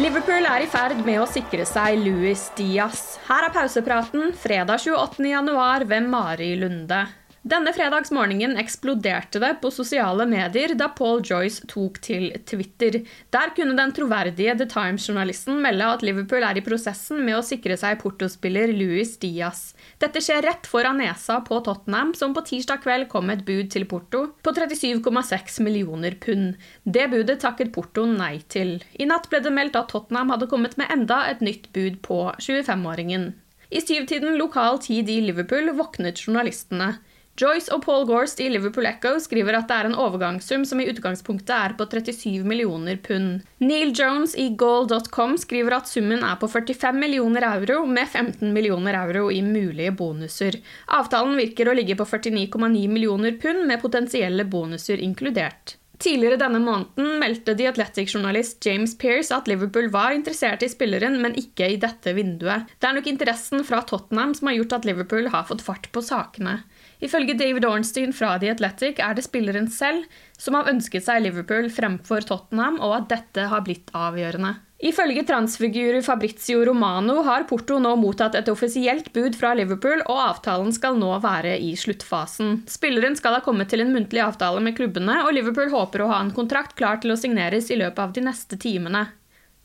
Liverpool er i ferd med å sikre seg Louis Diaz. Her er pausepraten fredag 28. januar ved Mari Lunde. Denne fredagsmorgenen eksploderte det på sosiale medier da Paul Joyce tok til Twitter. Der kunne den troverdige The Times-journalisten melde at Liverpool er i prosessen med å sikre seg portospiller Louis Diaz. Dette skjer rett foran nesa på Tottenham, som på tirsdag kveld kom med et bud til Porto på 37,6 millioner pund. Det budet takket Porto nei til. I natt ble det meldt at Tottenham hadde kommet med enda et nytt bud på 25-åringen. I syvtiden lokal tid i Liverpool våknet journalistene. Joyce og Paul Gorst i Liverpool Echo skriver at det er en overgangssum som i utgangspunktet er på 37 millioner pund. Neil Jones i goal.com skriver at summen er på 45 millioner euro, med 15 millioner euro i mulige bonuser. Avtalen virker å ligge på 49,9 millioner pund, med potensielle bonuser inkludert. Tidligere denne måneden meldte The Athletic-journalist James Pearce at Liverpool var interessert i spilleren, men ikke i dette vinduet. Det er nok interessen fra Tottenham som har gjort at Liverpool har fått fart på sakene. Ifølge David Ornstein fra The Athletic er det spilleren selv som har ønsket seg Liverpool fremfor Tottenham, og at dette har blitt avgjørende. Ifølge transfigur Fabrizio Romano har Porto nå mottatt et offisielt bud fra Liverpool, og avtalen skal nå være i sluttfasen. Spilleren skal ha kommet til en muntlig avtale med klubbene, og Liverpool håper å ha en kontrakt klar til å signeres i løpet av de neste timene.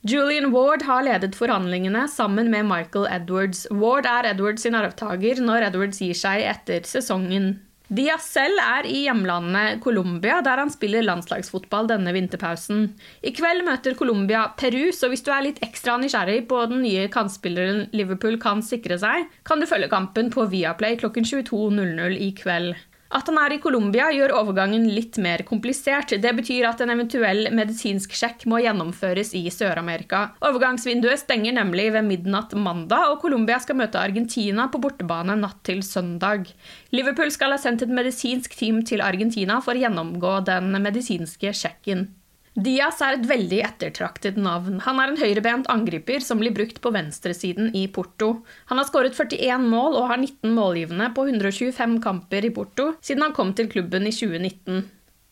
Julian Ward har ledet forhandlingene sammen med Michael Edwards. Ward er Edwards sin arvtaker når Edwards gir seg etter sesongen. Diaz selv er i hjemlandet Colombia, der han spiller landslagsfotball denne vinterpausen. I kveld møter Colombia Peru, så hvis du er litt ekstra nysgjerrig på den nye kantspilleren Liverpool kan sikre seg, kan du følge kampen på Viaplay klokken 22.00 i kveld. At han er i Colombia gjør overgangen litt mer komplisert. Det betyr at en eventuell medisinsk sjekk må gjennomføres i Sør-Amerika. Overgangsvinduet stenger nemlig ved midnatt mandag, og Colombia skal møte Argentina på bortebane natt til søndag. Liverpool skal ha sendt et medisinsk team til Argentina for å gjennomgå den medisinske sjekken. Diaz er et veldig ettertraktet navn. Han er en høyrebent angriper som blir brukt på venstresiden i Porto. Han har skåret 41 mål og har 19 målgivende på 125 kamper i Porto siden han kom til klubben i 2019.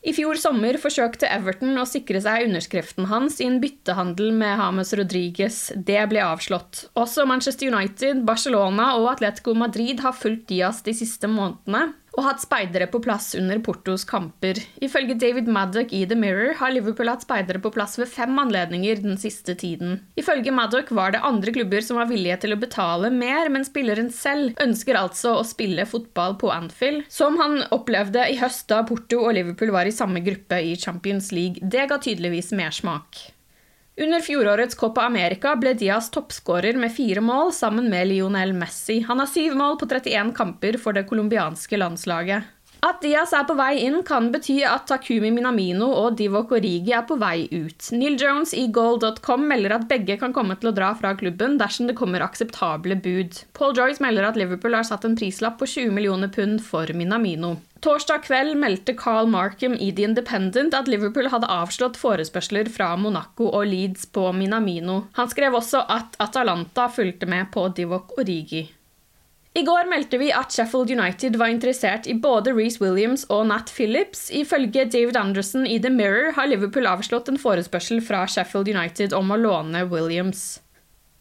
I fjor sommer forsøkte Everton å sikre seg underskriften hans i en byttehandel med James Rodriguez. Det ble avslått. Også Manchester United, Barcelona og Atletico Madrid har fulgt Diaz de siste månedene og hatt speidere på plass under Portos kamper. Ifølge David Maddock i The Mirror har Liverpool hatt speidere på plass ved fem anledninger den siste tiden. Ifølge Maddock var det andre klubber som var villige til å betale mer, men spilleren selv ønsker altså å spille fotball på Anfield, som han opplevde i høst da Porto og Liverpool var i samme gruppe i Champions League. Det ga tydeligvis mersmak. Under fjorårets Copa America ble Diaz toppskårer med fire mål sammen med Lionel Messi. Han har syv mål på 31 kamper for det colombianske landslaget. At Diaz er på vei inn, kan bety at Takumi Minamino og Divok Origi er på vei ut. Neil Jones i goal.com melder at begge kan komme til å dra fra klubben dersom det kommer akseptable bud. Paul Joyce melder at Liverpool har satt en prislapp på 20 millioner pund for Minamino. Torsdag kveld meldte Carl Markham i The Independent at Liverpool hadde avslått forespørsler fra Monaco og Leeds på Minamino. Han skrev også at Atalanta fulgte med på Divok Origi. I går meldte vi at Sheffield United var interessert i både Reece Williams og Nat Phillips. Ifølge David Anderson i The Mirror har Liverpool avslått en forespørsel fra Sheffield United om å låne Williams.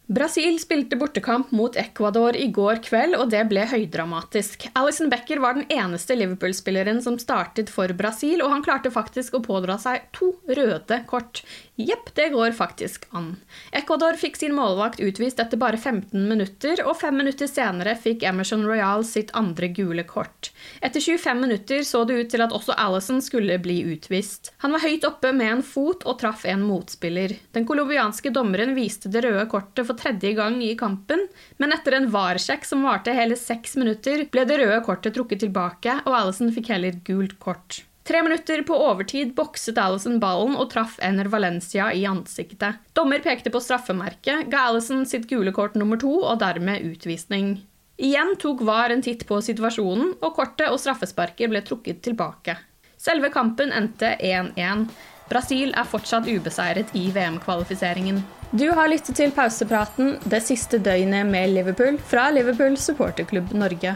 Brasil spilte bortekamp mot Ecuador i går kveld, og det ble høydramatisk. Alison Becker var den eneste Liverpool-spilleren som startet for Brasil, og han klarte faktisk å pådra seg to røde kort. Jepp, det går faktisk an. Ecuador fikk sin målvakt utvist etter bare 15 minutter, og fem minutter senere fikk Emerson Royal sitt andre gule kort. Etter 25 minutter så det ut til at også Alison skulle bli utvist. Han var høyt oppe med en fot og traff en motspiller. Den colombianske dommeren viste det røde kortet for tredje gang i kampen, men etter en VAR-sjekk som varte hele seks minutter, ble det røde kortet trukket tilbake, og Alison fikk heller et gult kort. Tre minutter på overtid bokset Alison ballen og traff Ener Valencia i ansiktet. Dommer pekte på straffemerket, ga Alison sitt gule kort nummer to og dermed utvisning. Igjen tok VAR en titt på situasjonen, og kortet og straffesparket ble trukket tilbake. Selve kampen endte 1-1. Brasil er fortsatt ubeseiret i VM-kvalifiseringen. Du har lyttet til pausepraten det siste døgnet med Liverpool fra Liverpool supporterklubb Norge.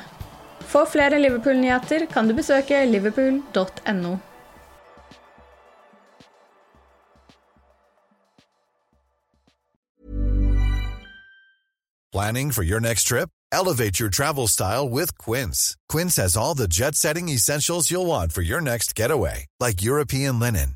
For flere Liverpool-nyheter kan du besøke liverpool.no. Planning for your next trip? Elevate your travel style with Quince. Quince has all the jet setting essentials you'll want for your next getaway, like European linen,